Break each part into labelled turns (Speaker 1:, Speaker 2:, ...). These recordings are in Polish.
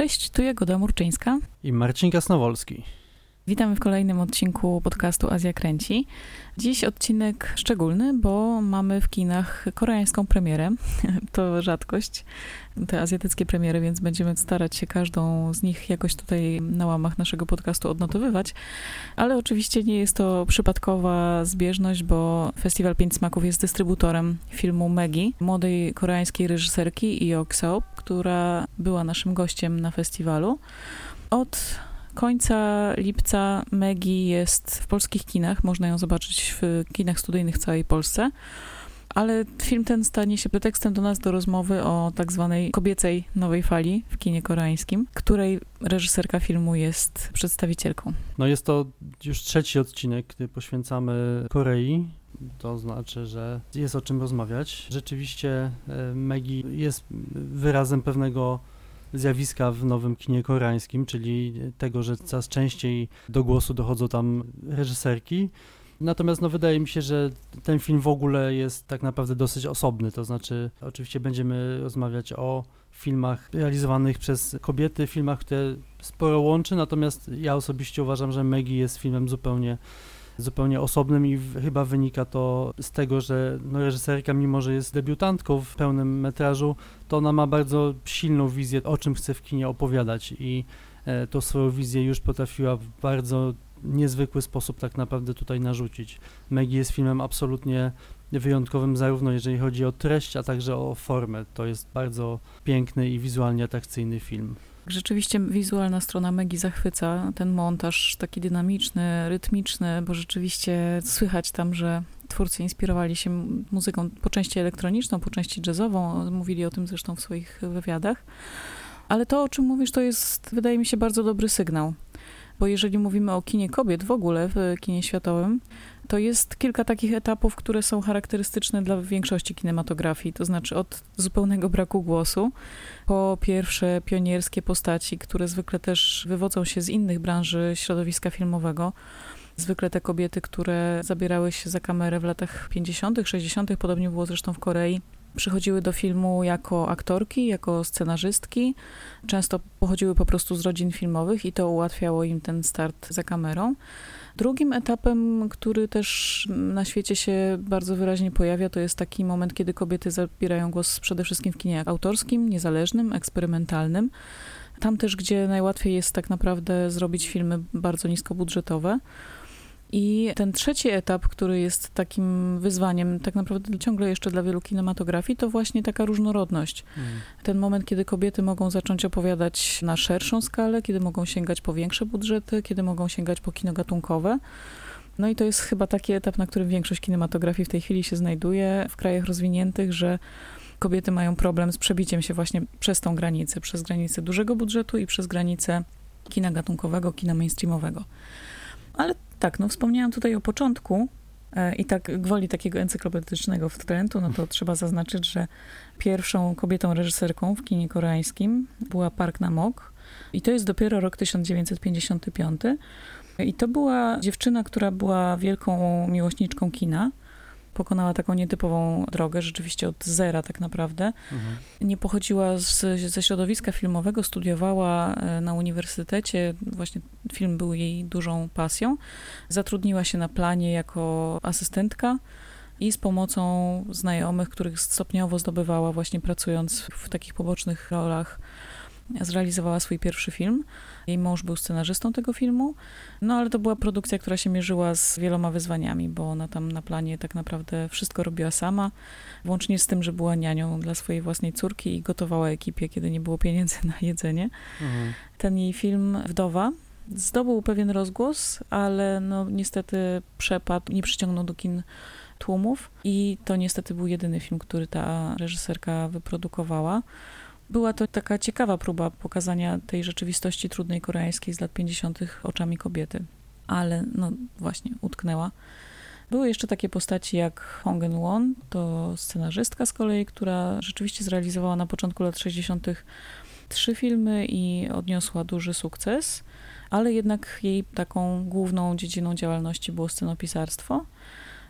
Speaker 1: Cześć, tu Jagoda Murczyńska
Speaker 2: i Marcin Kasnowolski.
Speaker 1: Witamy w kolejnym odcinku podcastu Azja Kręci. Dziś odcinek szczególny, bo mamy w kinach koreańską premierę. To rzadkość, te azjatyckie premiery, więc będziemy starać się każdą z nich jakoś tutaj na łamach naszego podcastu odnotowywać. Ale oczywiście nie jest to przypadkowa zbieżność, bo Festiwal Pięć Smaków jest dystrybutorem filmu Megi, młodej koreańskiej reżyserki Io Seo, która była naszym gościem na festiwalu. Od końca lipca Megi jest w polskich kinach. Można ją zobaczyć w kinach studyjnych w całej Polsce. Ale film ten stanie się pretekstem do nas do rozmowy o tak zwanej kobiecej nowej fali w kinie koreańskim, której reżyserka filmu jest przedstawicielką.
Speaker 2: No jest to już trzeci odcinek, który poświęcamy Korei. To znaczy, że jest o czym rozmawiać. Rzeczywiście e, Megi jest wyrazem pewnego zjawiska w nowym kinie koreańskim, czyli tego, że coraz częściej do głosu dochodzą tam reżyserki. Natomiast no, wydaje mi się, że ten film w ogóle jest tak naprawdę dosyć osobny, to znaczy oczywiście będziemy rozmawiać o filmach realizowanych przez kobiety, filmach, które sporo łączy, natomiast ja osobiście uważam, że Maggie jest filmem zupełnie zupełnie osobnym i chyba wynika to z tego, że no, reżyserka, mimo że jest debiutantką w pełnym metrażu, to ona ma bardzo silną wizję, o czym chce w kinie opowiadać i e, tą swoją wizję już potrafiła w bardzo niezwykły sposób tak naprawdę tutaj narzucić. Maggie jest filmem absolutnie wyjątkowym zarówno jeżeli chodzi o treść, a także o formę. To jest bardzo piękny i wizualnie atrakcyjny film.
Speaker 1: Rzeczywiście wizualna strona Megi zachwyca. Ten montaż taki dynamiczny, rytmiczny, bo rzeczywiście słychać tam, że twórcy inspirowali się muzyką po części elektroniczną, po części jazzową. Mówili o tym zresztą w swoich wywiadach. Ale to, o czym mówisz, to jest, wydaje mi się, bardzo dobry sygnał. Bo jeżeli mówimy o kinie kobiet w ogóle, w kinie światowym, to jest kilka takich etapów, które są charakterystyczne dla większości kinematografii, to znaczy od zupełnego braku głosu, po pierwsze pionierskie postaci, które zwykle też wywodzą się z innych branży środowiska filmowego. Zwykle te kobiety, które zabierały się za kamerę w latach 50., 60., podobnie było zresztą w Korei, przychodziły do filmu jako aktorki, jako scenarzystki. Często pochodziły po prostu z rodzin filmowych i to ułatwiało im ten start za kamerą. Drugim etapem, który też na świecie się bardzo wyraźnie pojawia, to jest taki moment, kiedy kobiety zabierają głos przede wszystkim w kinie autorskim, niezależnym, eksperymentalnym. Tam też, gdzie najłatwiej jest tak naprawdę zrobić filmy bardzo niskobudżetowe. I ten trzeci etap, który jest takim wyzwaniem, tak naprawdę ciągle jeszcze dla wielu kinematografii, to właśnie taka różnorodność. Mm. Ten moment, kiedy kobiety mogą zacząć opowiadać na szerszą skalę, kiedy mogą sięgać po większe budżety, kiedy mogą sięgać po kino gatunkowe. No i to jest chyba taki etap, na którym większość kinematografii w tej chwili się znajduje w krajach rozwiniętych, że kobiety mają problem z przebiciem się właśnie przez tą granicę, przez granicę dużego budżetu i przez granicę kina gatunkowego, kina mainstreamowego. Ale tak, no wspomniałam tutaj o początku e, i tak gwoli takiego encyklopedycznego wtrętu, no to trzeba zaznaczyć, że pierwszą kobietą reżyserką w kinie koreańskim była Park Namok i to jest dopiero rok 1955. I to była dziewczyna, która była wielką miłośniczką kina pokonała taką nietypową drogę, rzeczywiście od zera tak naprawdę. Mhm. Nie pochodziła z, ze środowiska filmowego, studiowała e, na uniwersytecie, właśnie film był jej dużą pasją. Zatrudniła się na planie jako asystentka i z pomocą znajomych, których stopniowo zdobywała właśnie pracując w takich pobocznych rolach zrealizowała swój pierwszy film. Jej mąż był scenarzystą tego filmu, no ale to była produkcja, która się mierzyła z wieloma wyzwaniami, bo ona tam na planie tak naprawdę wszystko robiła sama, włącznie z tym, że była nianią dla swojej własnej córki i gotowała ekipie, kiedy nie było pieniędzy na jedzenie. Mhm. Ten jej film Wdowa zdobył pewien rozgłos, ale no niestety przepadł, nie przyciągnął do kin tłumów i to niestety był jedyny film, który ta reżyserka wyprodukowała. Była to taka ciekawa próba pokazania tej rzeczywistości trudnej koreańskiej z lat 50. oczami kobiety, ale no właśnie, utknęła. Były jeszcze takie postaci jak Hong Eun-won, to scenarzystka z kolei, która rzeczywiście zrealizowała na początku lat 60. trzy filmy i odniosła duży sukces, ale jednak jej taką główną dziedziną działalności było scenopisarstwo.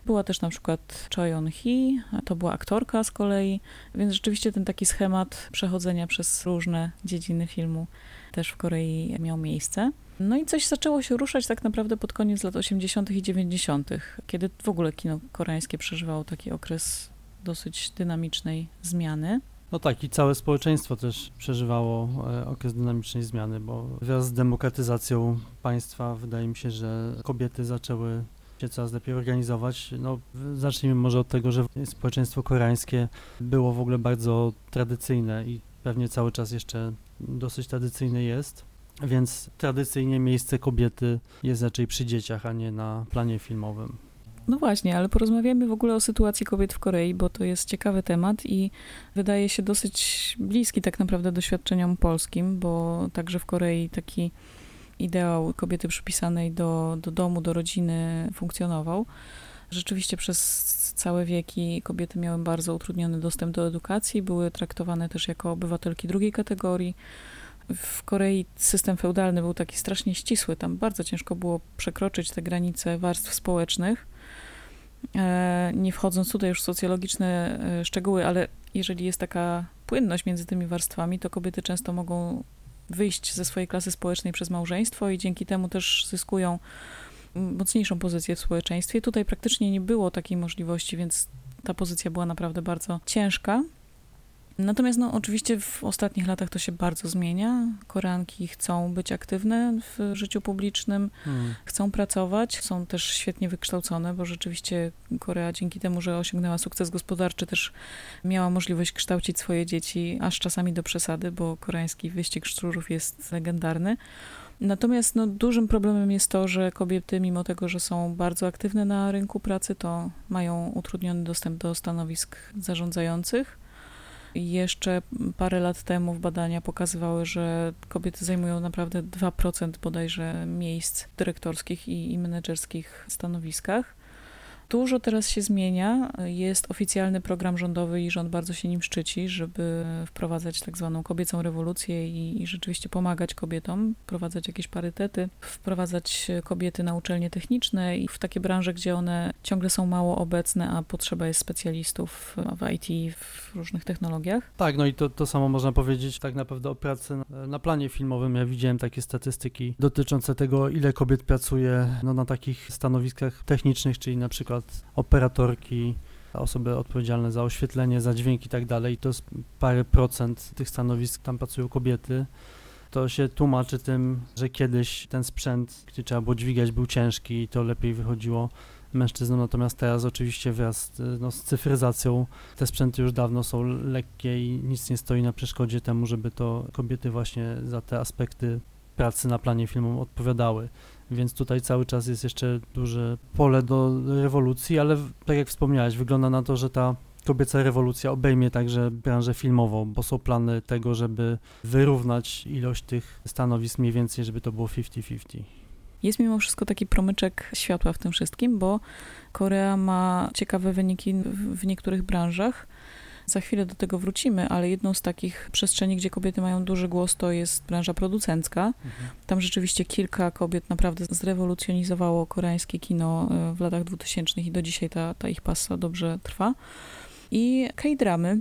Speaker 1: Była też na przykład Choi On-hee, to była aktorka z kolei, więc rzeczywiście ten taki schemat przechodzenia przez różne dziedziny filmu też w Korei miał miejsce. No i coś zaczęło się ruszać tak naprawdę pod koniec lat 80. i 90., kiedy w ogóle kino koreańskie przeżywało taki okres dosyć dynamicznej zmiany.
Speaker 2: No tak, i całe społeczeństwo też przeżywało e, okres dynamicznej zmiany, bo wraz z demokratyzacją państwa wydaje mi się, że kobiety zaczęły się coraz lepiej organizować. No, zacznijmy może od tego, że społeczeństwo koreańskie było w ogóle bardzo tradycyjne i pewnie cały czas jeszcze dosyć tradycyjne jest. Więc tradycyjnie miejsce kobiety jest raczej przy dzieciach, a nie na planie filmowym.
Speaker 1: No właśnie, ale porozmawiamy w ogóle o sytuacji kobiet w Korei, bo to jest ciekawy temat i wydaje się dosyć bliski tak naprawdę doświadczeniom polskim, bo także w Korei taki ideał kobiety przypisanej do, do domu, do rodziny funkcjonował. Rzeczywiście przez całe wieki kobiety miały bardzo utrudniony dostęp do edukacji, były traktowane też jako obywatelki drugiej kategorii. W Korei system feudalny był taki strasznie ścisły, tam bardzo ciężko było przekroczyć te granice warstw społecznych. E, nie wchodząc tutaj już w socjologiczne e, szczegóły, ale jeżeli jest taka płynność między tymi warstwami, to kobiety często mogą wyjść ze swojej klasy społecznej przez małżeństwo i dzięki temu też zyskują mocniejszą pozycję w społeczeństwie. Tutaj praktycznie nie było takiej możliwości, więc ta pozycja była naprawdę bardzo ciężka. Natomiast no, oczywiście w ostatnich latach to się bardzo zmienia. Koreanki chcą być aktywne w życiu publicznym, hmm. chcą pracować, są też świetnie wykształcone, bo rzeczywiście Korea dzięki temu, że osiągnęła sukces gospodarczy, też miała możliwość kształcić swoje dzieci, aż czasami do przesady, bo koreański wyścig szczurów jest legendarny. Natomiast no, dużym problemem jest to, że kobiety, mimo tego, że są bardzo aktywne na rynku pracy, to mają utrudniony dostęp do stanowisk zarządzających. Jeszcze parę lat temu badania pokazywały, że kobiety zajmują naprawdę 2% bodajże miejsc dyrektorskich i, i menedżerskich stanowiskach. Dużo teraz się zmienia. Jest oficjalny program rządowy i rząd bardzo się nim szczyci, żeby wprowadzać tak zwaną kobiecą rewolucję i, i rzeczywiście pomagać kobietom, wprowadzać jakieś parytety, wprowadzać kobiety na uczelnie techniczne i w takie branże, gdzie one ciągle są mało obecne, a potrzeba jest specjalistów w IT, w różnych technologiach.
Speaker 2: Tak, no i to, to samo można powiedzieć tak naprawdę o pracy na, na planie filmowym. Ja widziałem takie statystyki dotyczące tego, ile kobiet pracuje no, na takich stanowiskach technicznych, czyli na przykład przykład operatorki, osoby odpowiedzialne za oświetlenie, za dźwięk i tak dalej, to jest parę procent tych stanowisk, tam pracują kobiety. To się tłumaczy tym, że kiedyś ten sprzęt, który trzeba było dźwigać, był ciężki i to lepiej wychodziło mężczyznom, natomiast teraz oczywiście wraz no, z cyfryzacją te sprzęty już dawno są lekkie i nic nie stoi na przeszkodzie temu, żeby to kobiety właśnie za te aspekty pracy na planie filmowym odpowiadały więc tutaj cały czas jest jeszcze duże pole do rewolucji, ale tak jak wspomniałeś, wygląda na to, że ta kobieca rewolucja obejmie także branżę filmową, bo są plany tego, żeby wyrównać ilość tych stanowisk mniej więcej, żeby to było 50-50.
Speaker 1: Jest mimo wszystko taki promyczek światła w tym wszystkim, bo Korea ma ciekawe wyniki w niektórych branżach. Za chwilę do tego wrócimy, ale jedną z takich przestrzeni, gdzie kobiety mają duży głos, to jest branża producencka. Mhm. Tam rzeczywiście kilka kobiet naprawdę zrewolucjonizowało koreańskie kino e, w latach 2000 i do dzisiaj ta, ta ich pasa dobrze trwa. I K-dramy,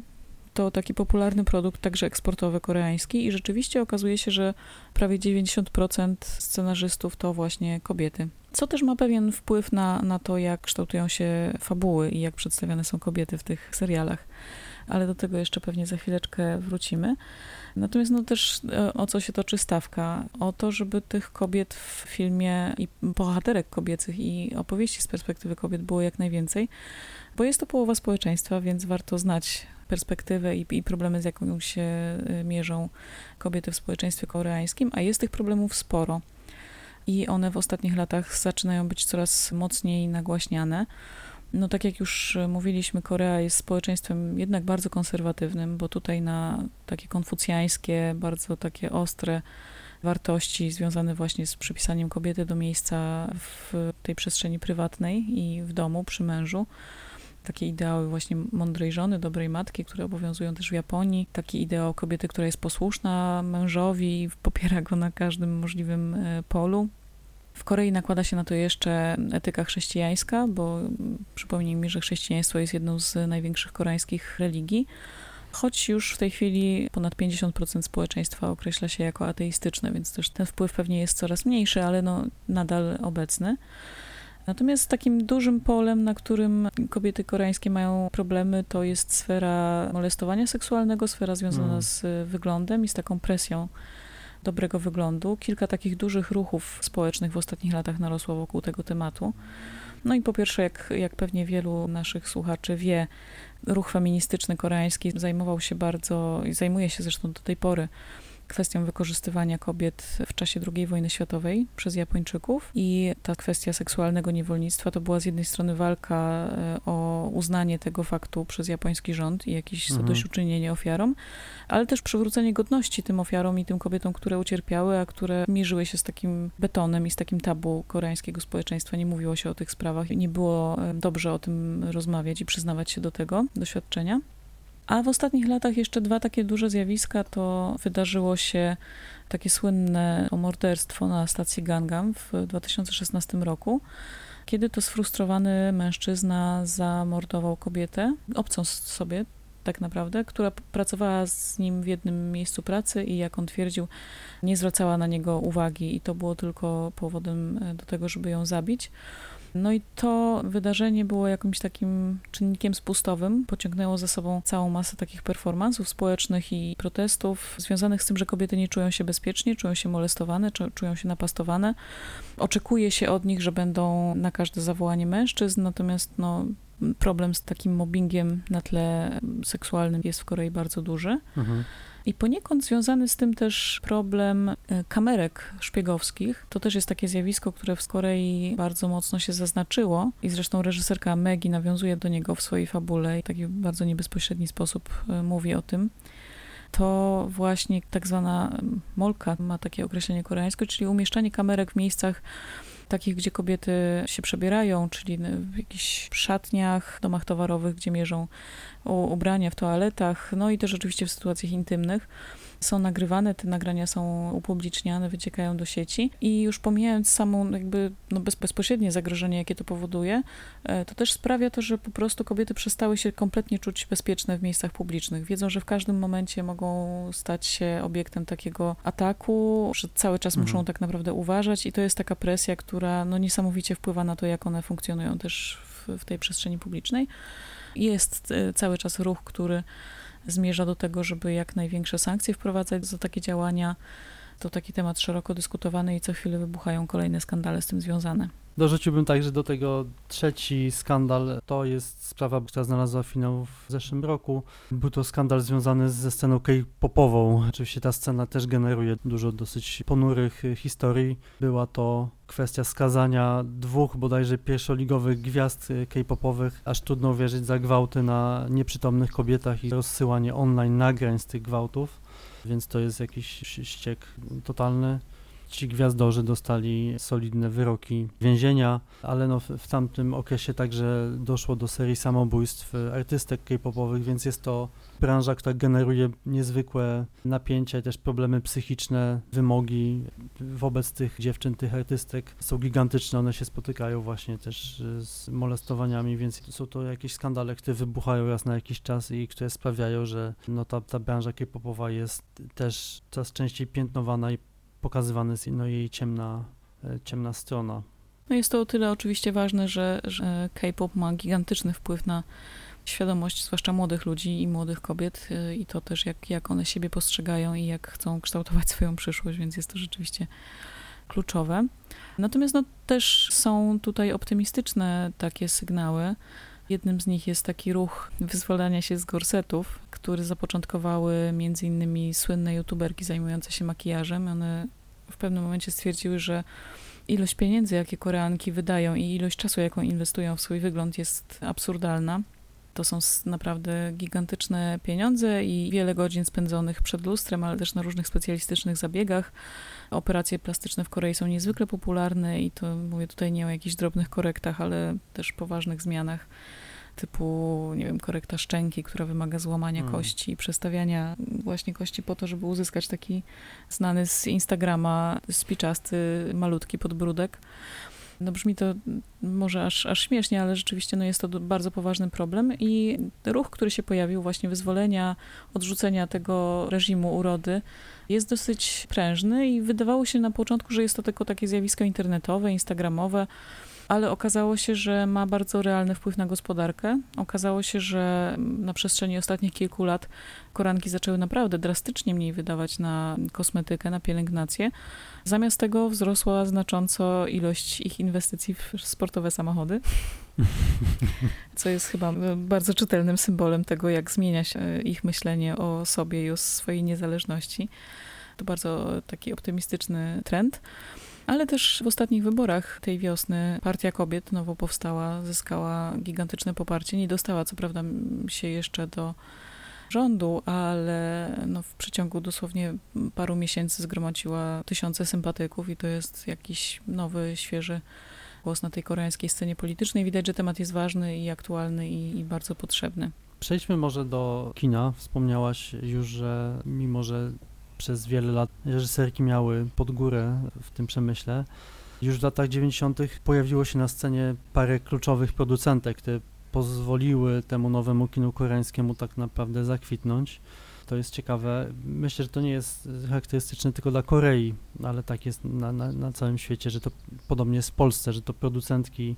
Speaker 1: to taki popularny produkt, także eksportowy koreański i rzeczywiście okazuje się, że prawie 90% scenarzystów to właśnie kobiety. Co też ma pewien wpływ na, na to, jak kształtują się fabuły i jak przedstawiane są kobiety w tych serialach ale do tego jeszcze pewnie za chwileczkę wrócimy. Natomiast no też e, o co się toczy stawka? O to, żeby tych kobiet w filmie i bohaterek kobiecych i opowieści z perspektywy kobiet było jak najwięcej, bo jest to połowa społeczeństwa, więc warto znać perspektywę i, i problemy, z jaką się e, mierzą kobiety w społeczeństwie koreańskim, a jest tych problemów sporo. I one w ostatnich latach zaczynają być coraz mocniej nagłaśniane. No tak jak już mówiliśmy, Korea jest społeczeństwem jednak bardzo konserwatywnym, bo tutaj na takie konfucjańskie, bardzo takie ostre wartości związane właśnie z przypisaniem kobiety do miejsca w tej przestrzeni prywatnej i w domu przy mężu. Takie ideały właśnie mądrej żony, dobrej matki, które obowiązują też w Japonii. Taki ideał kobiety, która jest posłuszna mężowi, popiera go na każdym możliwym e, polu. W Korei nakłada się na to jeszcze etyka chrześcijańska, bo przypomnijmy, że chrześcijaństwo jest jedną z największych koreańskich religii, choć już w tej chwili ponad 50% społeczeństwa określa się jako ateistyczne, więc też ten wpływ pewnie jest coraz mniejszy, ale no nadal obecny. Natomiast takim dużym polem, na którym kobiety koreańskie mają problemy, to jest sfera molestowania seksualnego, sfera związana mm. z wyglądem i z taką presją dobrego wyglądu. Kilka takich dużych ruchów społecznych w ostatnich latach narosło wokół tego tematu. No i po pierwsze, jak, jak pewnie wielu naszych słuchaczy wie, ruch feministyczny koreański zajmował się bardzo i zajmuje się zresztą do tej pory kwestią wykorzystywania kobiet w czasie II wojny światowej przez Japończyków i ta kwestia seksualnego niewolnictwa to była z jednej strony walka e, o uznanie tego faktu przez japoński rząd i jakieś mhm. zadośćuczynienie ofiarom, ale też przywrócenie godności tym ofiarom i tym kobietom, które ucierpiały, a które mierzyły się z takim betonem i z takim tabu koreańskiego społeczeństwa. Nie mówiło się o tych sprawach, nie było e, dobrze o tym rozmawiać i przyznawać się do tego doświadczenia. A w ostatnich latach jeszcze dwa takie duże zjawiska to wydarzyło się takie słynne morderstwo na stacji Gangam w 2016 roku, kiedy to sfrustrowany mężczyzna zamordował kobietę, obcą sobie tak naprawdę, która pracowała z nim w jednym miejscu pracy i jak on twierdził, nie zwracała na niego uwagi i to było tylko powodem do tego, żeby ją zabić. No i to wydarzenie było jakimś takim czynnikiem spustowym, pociągnęło za sobą całą masę takich performansów społecznych i protestów związanych z tym, że kobiety nie czują się bezpiecznie, czują się molestowane, czują się napastowane. Oczekuje się od nich, że będą na każde zawołanie mężczyzn, natomiast no, problem z takim mobbingiem na tle seksualnym jest w Korei bardzo duży. Mhm. I poniekąd związany z tym też problem e, kamerek szpiegowskich. To też jest takie zjawisko, które w Korei bardzo mocno się zaznaczyło i zresztą reżyserka Megi nawiązuje do niego w swojej fabule i w taki bardzo niebezpośredni sposób e, mówi o tym to właśnie tak zwana molka ma takie określenie koreańskie, czyli umieszczanie kamerek w miejscach takich, gdzie kobiety się przebierają, czyli w jakichś szatniach, domach towarowych, gdzie mierzą ubrania w toaletach, no i też oczywiście w sytuacjach intymnych są nagrywane, te nagrania są upubliczniane, wyciekają do sieci i już pomijając samą jakby no bez, bezpośrednie zagrożenie, jakie to powoduje, e, to też sprawia to, że po prostu kobiety przestały się kompletnie czuć bezpieczne w miejscach publicznych. Wiedzą, że w każdym momencie mogą stać się obiektem takiego ataku, że cały czas mhm. muszą tak naprawdę uważać i to jest taka presja, która no niesamowicie wpływa na to, jak one funkcjonują też w, w tej przestrzeni publicznej. Jest e, cały czas ruch, który zmierza do tego, żeby jak największe sankcje wprowadzać za takie działania. To taki temat szeroko dyskutowany i co chwilę wybuchają kolejne skandale z tym związane.
Speaker 2: Dorzuciłbym także do tego trzeci skandal. To jest sprawa, która znalazła finał w zeszłym roku. Był to skandal związany ze sceną K-popową. Oczywiście ta scena też generuje dużo dosyć ponurych historii. Była to kwestia skazania dwóch bodajże pierwszoligowych gwiazd K-popowych. Aż trudno uwierzyć za gwałty na nieprzytomnych kobietach i rozsyłanie online nagrań z tych gwałtów. Więc to jest jakiś ściek totalny ci gwiazdorzy dostali solidne wyroki więzienia, ale no w, tamtym okresie także doszło do serii samobójstw artystek k-popowych, więc jest to branża, która generuje niezwykłe napięcia, też problemy psychiczne, wymogi wobec tych dziewczyn, tych artystek. Są gigantyczne, one się spotykają właśnie też z molestowaniami, więc są to jakieś skandale, które wybuchają raz na jakiś czas i które sprawiają, że no ta, ta branża k-popowa jest też coraz częściej piętnowana i pokazywana jest no, jej ciemna, e, ciemna strona.
Speaker 1: No jest to o tyle oczywiście ważne, że, że K-pop ma gigantyczny wpływ na świadomość, zwłaszcza młodych ludzi i młodych kobiet e, i to też jak, jak one siebie postrzegają i jak chcą kształtować swoją przyszłość, więc jest to rzeczywiście kluczowe. Natomiast no, też są tutaj optymistyczne takie sygnały. Jednym z nich jest taki ruch wyzwalania się z gorsetów, który zapoczątkowały między innymi słynne youtuberki zajmujące się makijażem. One w pewnym momencie stwierdziły, że ilość pieniędzy, jakie Koreanki wydają i ilość czasu, jaką inwestują w swój wygląd jest absurdalna. To są naprawdę gigantyczne pieniądze i wiele godzin spędzonych przed lustrem, ale też na różnych specjalistycznych zabiegach. Operacje plastyczne w Korei są niezwykle popularne i to mówię tutaj nie o jakichś drobnych korektach, ale też poważnych zmianach typu, nie wiem, korekta szczęki, która wymaga złamania
Speaker 2: Mm.
Speaker 1: kości, przestawiania właśnie kości po to, żeby uzyskać taki znany z Instagrama spiczasty, malutki podbródek. No brzmi to może aż, aż śmiesznie, ale rzeczywiście no jest to bardzo poważny problem i ruch, który się pojawił, właśnie wyzwolenia, odrzucenia tego reżimu urody, jest dosyć prężny i wydawało się na początku, że jest to tylko takie zjawisko internetowe, instagramowe, ale okazało się, że ma bardzo realny wpływ na gospodarkę. Okazało się, że na przestrzeni ostatnich kilku lat koranki zaczęły naprawdę drastycznie mniej wydawać na kosmetykę, na pielęgnację. Zamiast tego wzrosła znacząco ilość ich inwestycji w sportowe samochody, co jest chyba e, bardzo czytelnym symbolem tego, jak zmienia się ich myślenie o sobie i o swojej niezależności. To bardzo taki optymistyczny trend. Ale też w ostatnich wyborach tej wiosny Partia Kobiet nowo powstała, zyskała gigantyczne poparcie. Nie dostała co prawda się jeszcze do rządu, ale no w przeciągu dosłownie paru miesięcy zgromadziła tysiące sympatyków i to jest jakiś nowy, świeży głos na tej koreańskiej scenie politycznej. Widać, że temat jest ważny i aktualny i, i bardzo potrzebny.
Speaker 2: Przejdźmy może do kina. Wspomniałaś już, że mimo, że przez wiele lat reżyserki miały pod górę w tym przemyśle, już w latach 90. pojawiło się na scenie parę kluczowych producentek, które pozwoliły temu nowemu kinu koreańskiemu tak naprawdę zakwitnąć. To jest ciekawe. Myślę, że to nie jest charakterystyczne tylko dla Korei, ale tak jest na, na, na całym świecie, że to podobnie jest w Polsce, że to producentki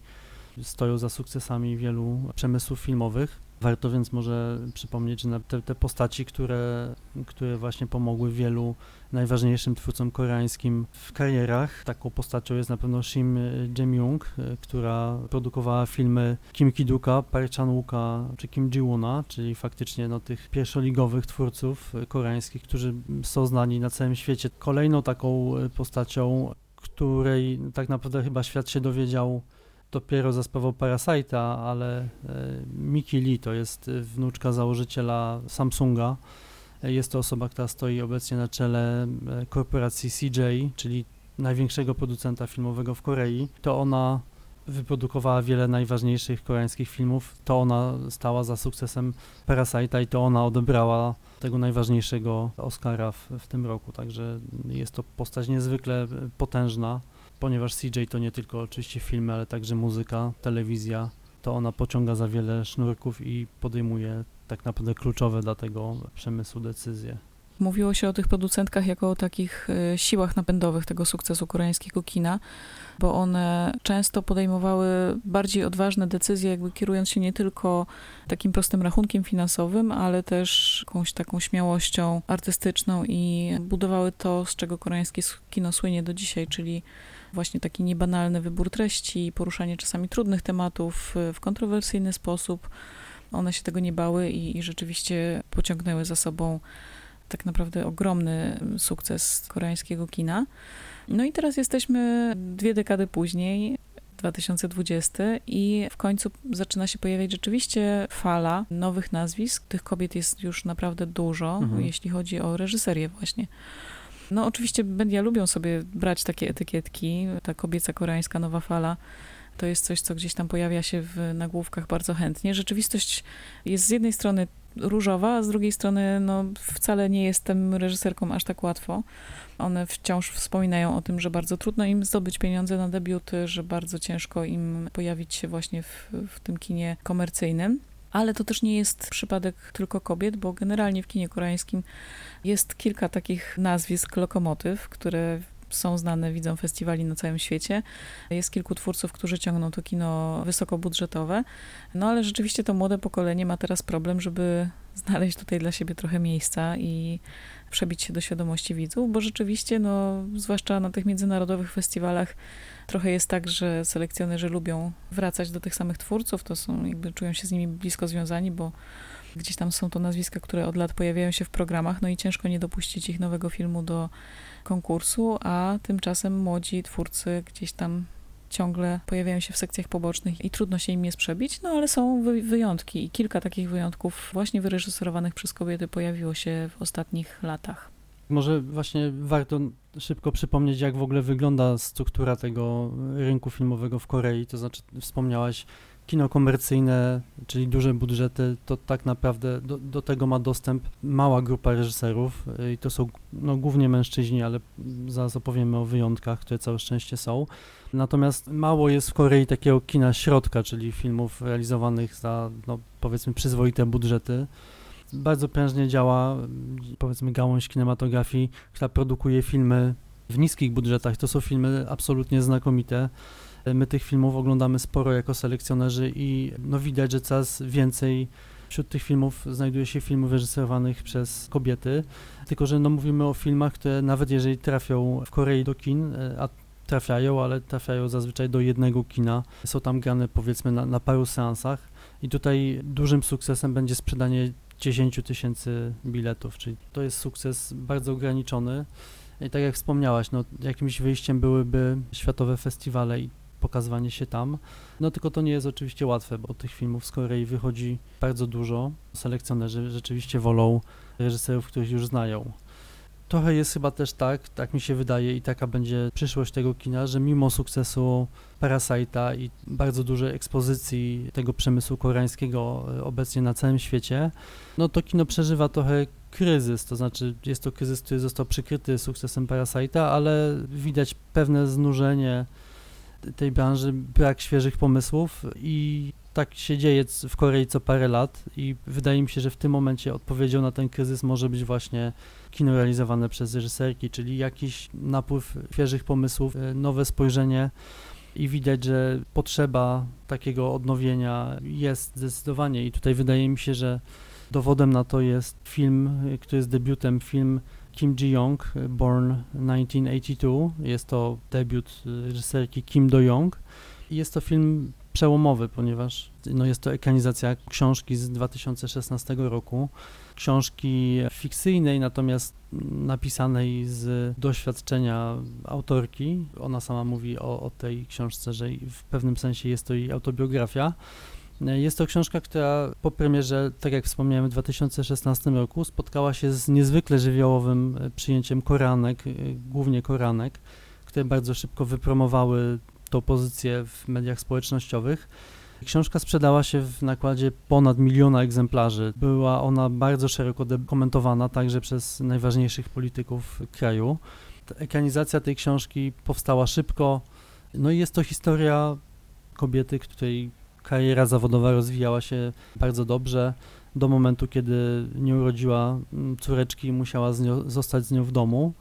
Speaker 2: stoją za sukcesami wielu przemysłów filmowych. Warto więc może przypomnieć, na te, te postaci, które, które właśnie pomogły wielu najważniejszym twórcom koreańskim w karierach. Taką postacią jest na pewno Shim Jae-myung, y, która produkowała filmy Kim Ki-duka, Park Chan-wooka czy Kim Ji-woona, czyli faktycznie no, tych pierwszoligowych twórców koreańskich, którzy są znani na całym świecie. Kolejną taką y, postacią, której tak naprawdę chyba świat się dowiedział dopiero za sprawą Parasite'a, ale e, Miki Lee to jest e, wnuczka założyciela Samsunga. E, Jest to osoba, która stoi obecnie na czele korporacji CJ, czyli największego producenta filmowego w Korei. To ona wyprodukowała wiele najważniejszych koreańskich filmów. To ona stała za sukcesem Parasite'a i to ona odebrała tego najważniejszego Oscara w, w tym roku. Także jest to postać niezwykle potężna ponieważ CJ to nie tylko oczywiście filmy, ale także muzyka, telewizja, to ona pociąga za wiele sznurków i podejmuje tak naprawdę kluczowe dla tego przemysłu decyzje.
Speaker 1: Mówiło się o tych producentkach jako o takich e, siłach napędowych tego sukcesu koreańskiego kina, bo one często podejmowały bardziej odważne decyzje, jakby kierując się nie tylko takim prostym rachunkiem finansowym, ale też jakąś taką śmiałością artystyczną i budowały to, z czego koreańskie kino słynie do dzisiaj, czyli właśnie taki niebanalny wybór treści, poruszanie czasami trudnych tematów e, w kontrowersyjny sposób. One się tego nie bały i, i rzeczywiście pociągnęły za sobą tak naprawdę ogromny sukces koreańskiego kina. No i teraz jesteśmy dwie dekady później, 2020 i w końcu zaczyna się pojawiać rzeczywiście fala nowych nazwisk. Tych kobiet jest już naprawdę dużo,
Speaker 2: Mhm.
Speaker 1: jeśli chodzi o reżyserię właśnie. No oczywiście media lubią sobie brać takie etykietki, ta kobieca koreańska nowa fala. To jest coś, co gdzieś tam pojawia się w nagłówkach bardzo chętnie. Rzeczywistość jest z jednej strony różowa, a z drugiej strony no, wcale nie jest tym reżyserkom aż tak łatwo. One wciąż wspominają o tym, że bardzo trudno im zdobyć pieniądze na debiuty, że bardzo ciężko im pojawić się właśnie w, w tym kinie komercyjnym. Ale to też nie jest przypadek tylko kobiet, bo generalnie w kinie koreańskim jest kilka takich nazwisk, lokomotyw, które są znane widzom festiwali na całym świecie. Jest kilku twórców, którzy ciągną to kino wysokobudżetowe. No ale rzeczywiście to młode pokolenie ma teraz problem, żeby znaleźć tutaj dla siebie trochę miejsca i przebić się do świadomości widzów, bo rzeczywiście, no, zwłaszcza na tych międzynarodowych festiwalach, trochę jest tak, że selekcjonerzy lubią wracać do tych samych twórców, to są, jakby czują się z nimi blisko związani, bo gdzieś tam są to nazwiska, które od lat pojawiają się w programach, no i ciężko nie dopuścić ich nowego filmu do konkursu, a tymczasem młodzi twórcy gdzieś tam ciągle pojawiają się w sekcjach pobocznych i trudno się im jest przebić, no ale są wy wyjątki i kilka takich wyjątków właśnie wyreżyserowanych przez kobiety pojawiło się w ostatnich latach.
Speaker 2: Może właśnie warto szybko przypomnieć, jak w ogóle wygląda struktura tego rynku filmowego w Korei. To znaczy, wspomniałaś kino komercyjne, czyli duże budżety, to tak naprawdę do, do tego ma dostęp mała grupa reżyserów i to są no, głównie mężczyźni, ale zaraz opowiemy o wyjątkach, które całe szczęście są. Natomiast mało jest w Korei takiego kina środka, czyli filmów realizowanych za no, powiedzmy przyzwoite budżety. Bardzo prężnie działa powiedzmy gałąź kinematografii, która produkuje filmy w niskich budżetach. To są filmy absolutnie znakomite. My tych filmów oglądamy sporo jako selekcjonerzy i no widać, że coraz więcej wśród tych filmów znajduje się filmów reżyserowanych przez kobiety, tylko że no mówimy o filmach, które nawet jeżeli trafią w Korei do kin, a trafiają, ale trafiają zazwyczaj do jednego kina, są tam grane powiedzmy na, na paru seansach i tutaj dużym sukcesem będzie sprzedanie 10 tysięcy biletów, czyli to jest sukces bardzo ograniczony. I tak jak wspomniałaś, no, jakimś wyjściem byłyby światowe festiwale i pokazywanie się tam. No tylko to nie jest oczywiście łatwe, bo tych filmów z Korei wychodzi bardzo dużo. Selekcjonerzy rzeczywiście wolą reżyserów, których już znają. Trochę jest chyba też tak, tak mi się wydaje i taka będzie przyszłość tego kina, że mimo sukcesu Parasite'a i bardzo dużej ekspozycji tego przemysłu koreańskiego e, obecnie na całym świecie, no to kino przeżywa trochę kryzys, to znaczy jest to kryzys, który został przykryty sukcesem Parasite'a, ale widać pewne znużenie tej branży, brak świeżych pomysłów i tak się dzieje w Korei co parę lat i wydaje mi się, że w tym momencie odpowiedzią na ten kryzys może być właśnie kino realizowane przez reżyserki, czyli jakiś napływ świeżych pomysłów, e, nowe spojrzenie i widać, że potrzeba takiego odnowienia jest zdecydowanie i tutaj wydaje mi się, że dowodem na to jest film, e, który jest debiutem, film Kim Ji-young, Born 1982. Jest to debiut reżyserki Kim Do-young. Jest to film przełomowy, ponieważ no jest to ekranizacja książki z 2016 roku. Książki fikcyjnej, natomiast napisanej z doświadczenia autorki. Ona sama mówi o, o tej książce, że w pewnym sensie jest to jej autobiografia. Jest to książka, która po premierze, tak jak wspomniałem, w 2016 roku spotkała się z niezwykle żywiołowym e, przyjęciem koranek, e, głównie koranek, które bardzo szybko wypromowały tą pozycję w mediach społecznościowych. Książka sprzedała się w nakładzie ponad miliona egzemplarzy. Była ona bardzo szeroko komentowana także przez najważniejszych polityków kraju. Ekranizacja tej książki powstała szybko. No i jest to historia kobiety, której kariera zawodowa rozwijała się bardzo dobrze do momentu, kiedy nie urodziła mm, córeczki i musiała z nią, zostać z nią w domu,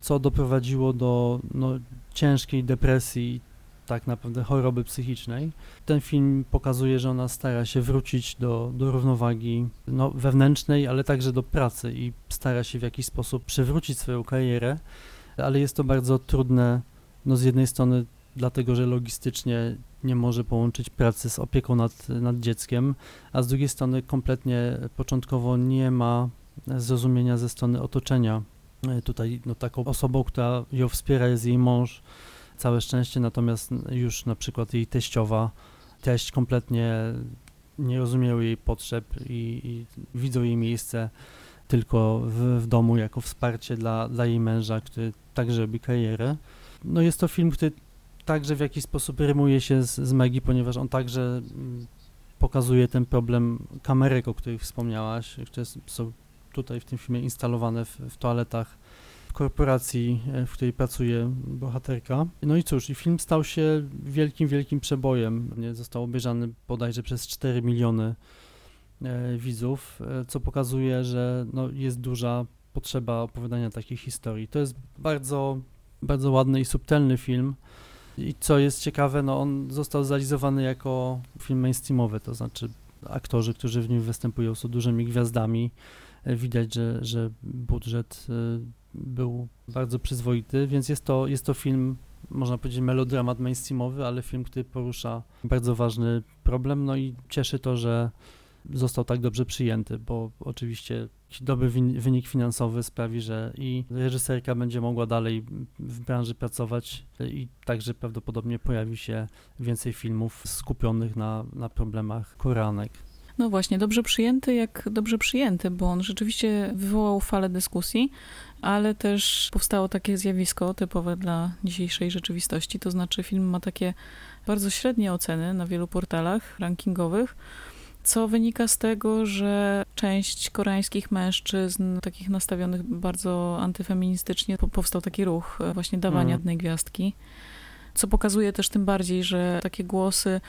Speaker 2: co doprowadziło do no, ciężkiej depresji, tak naprawdę choroby psychicznej. Ten film pokazuje, że ona stara się wrócić do, do równowagi no, wewnętrznej, ale także do pracy i stara się w jakiś sposób przywrócić swoją karierę, ale jest to bardzo trudne, no z jednej strony dlatego, że logistycznie nie może połączyć pracy z opieką nad, nad dzieckiem, a z drugiej strony kompletnie początkowo nie ma zrozumienia ze strony otoczenia. E, tutaj no, taką osobą, która ją wspiera jest jej mąż, całe szczęście, natomiast już na przykład jej teściowa, teść kompletnie nie rozumieją jej potrzeb i, i widzą jej miejsce tylko w, w, domu jako wsparcie dla, dla jej męża, który także robi karierę. No jest to film, który także w jakiś sposób rymuje się z, z Megi, ponieważ on także mm, pokazuje ten problem kamerek, o których wspomniałaś, które są tutaj w tym filmie instalowane w, w toaletach korporacji, e, w której pracuje bohaterka. No i cóż, i film stał się wielkim, wielkim przebojem. Został obejrzany bodajże przez 4 miliony e, widzów, e, co pokazuje, że no, jest duża potrzeba opowiadania takiej historii. To jest bardzo, bardzo ładny i subtelny film. I co jest ciekawe, no on został zrealizowany jako film mainstreamowy, to znaczy aktorzy, którzy w nim występują, są dużymi gwiazdami. Widać, że, że budżet był bardzo przyzwoity, więc jest to, jest to film, można powiedzieć, melodramat mainstreamowy, ale film, który porusza bardzo ważny problem, no i cieszy to, że został tak dobrze przyjęty, bo oczywiście dobry wynik finansowy sprawi, że i reżyserka będzie mogła dalej w branży pracować i także prawdopodobnie pojawi się więcej filmów skupionych na, na problemach koranek.
Speaker 1: No właśnie, dobrze przyjęty jak dobrze przyjęty, bo on rzeczywiście wywołał falę dyskusji, ale też powstało takie zjawisko typowe dla dzisiejszej rzeczywistości, to znaczy film ma takie bardzo średnie oceny na wielu portalach rankingowych, co wynika z tego, że część koreańskich mężczyzn, takich nastawionych bardzo antyfeministycznie, powstał taki ruch właśnie dawania mm. jednej gwiazdki co pokazuje też tym bardziej, że takie głosy,